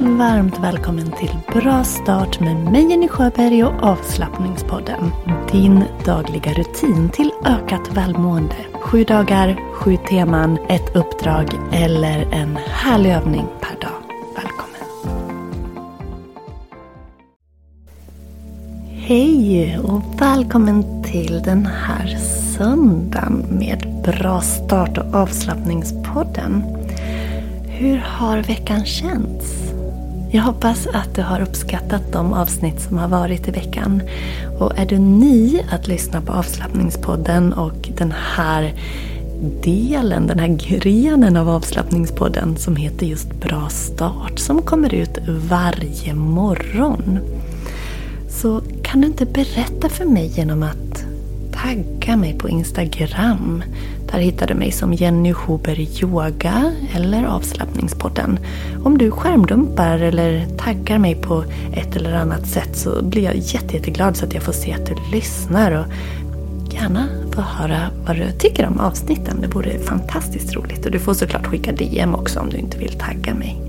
Varmt välkommen till Bra start med mig Jenny Sjöberg och avslappningspodden. Din dagliga rutin till ökat välmående. Sju dagar, sju teman, ett uppdrag eller en härlig övning per dag. Välkommen! Hej och välkommen till den här söndagen med Bra start och avslappningspodden. Hur har veckan känts? Jag hoppas att du har uppskattat de avsnitt som har varit i veckan. Och är du ny att lyssna på avslappningspodden och den här delen, den här grenen av avslappningspodden som heter just Bra start som kommer ut varje morgon. Så kan du inte berätta för mig genom att tagga mig på Instagram. Där hittar du mig som Jenny Huber Yoga eller Avslappningspodden. Om du skärmdumpar eller taggar mig på ett eller annat sätt så blir jag jätte, jätteglad så att jag får se att du lyssnar och gärna få höra vad du tycker om avsnitten. Det vore fantastiskt roligt. Och du får såklart skicka DM också om du inte vill tagga mig.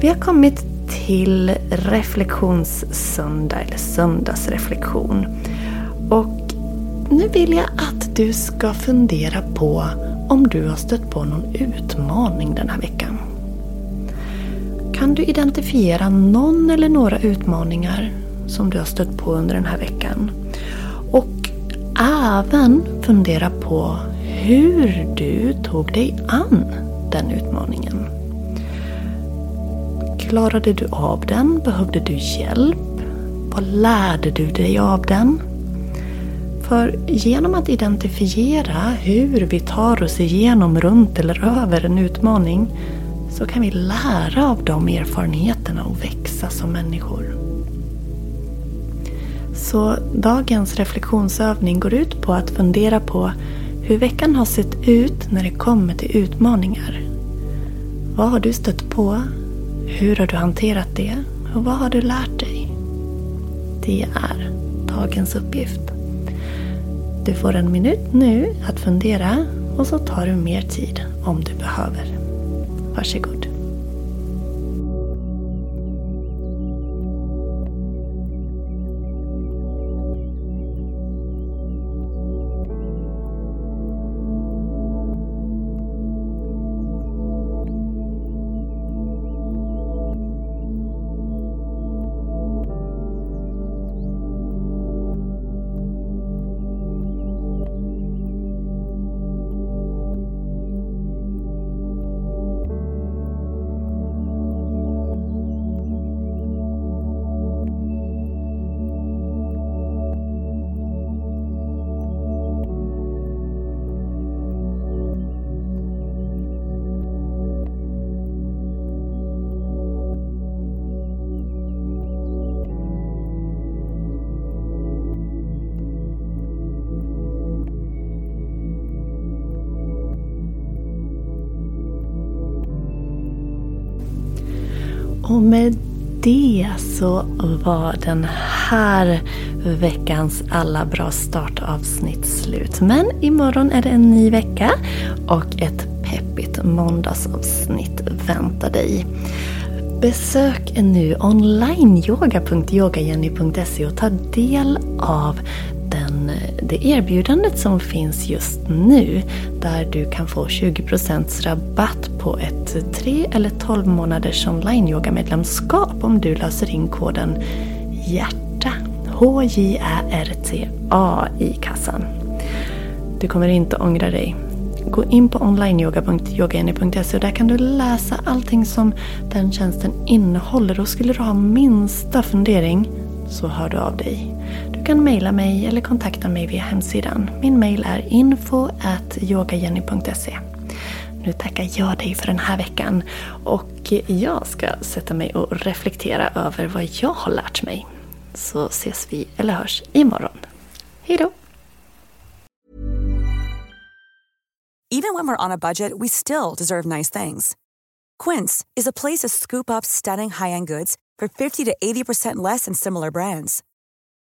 Vi har kommit till reflektionssöndag eller söndagsreflektion. Och nu vill jag att du ska fundera på om du har stött på någon utmaning den här veckan. Kan du identifiera någon eller några utmaningar som du har stött på under den här veckan? Och även fundera på hur du tog dig an den utmaningen. Klarade du av den? Behövde du hjälp? Vad lärde du dig av den? För genom att identifiera hur vi tar oss igenom, runt eller över en utmaning så kan vi lära av de erfarenheterna och växa som människor. Så dagens reflektionsövning går ut på att fundera på hur veckan har sett ut när det kommer till utmaningar. Vad har du stött på? Hur har du hanterat det? Och vad har du lärt dig? Det är dagens uppgift. Du får en minut nu att fundera och så tar du mer tid om du behöver. Varsågod. Och med det så var den här veckans alla bra startavsnitt slut. Men imorgon är det en ny vecka och ett peppigt måndagsavsnitt väntar dig. Besök nu onlineyoga.yogajenny.se och ta del av den, det erbjudandet som finns just nu. Där du kan få 20% rabatt på ett 3 eller 12 månaders online-yoga-medlemskap om du löser in koden HJÄRTA. H-J-Ä-R-T-A i kassan. Du kommer inte ångra dig. Gå in på onlineyoga.yogajenny.se och där kan du läsa allting som den tjänsten innehåller. Och skulle du ha minsta fundering så hör du av dig. Du kan mejla mig eller kontakta mig via hemsidan. Min mejl är info.yogajenny.se Nu tackar jag dig för den här veckan och jag ska sätta mig och reflektera över vad jag har lärt mig. Så ses vi eller hörs imorgon. Hejdå! Even when we're on a budget we still deserve nice things. Quince is a place to scoop up stunning high-end goods for 50 to 80% less than similar brands.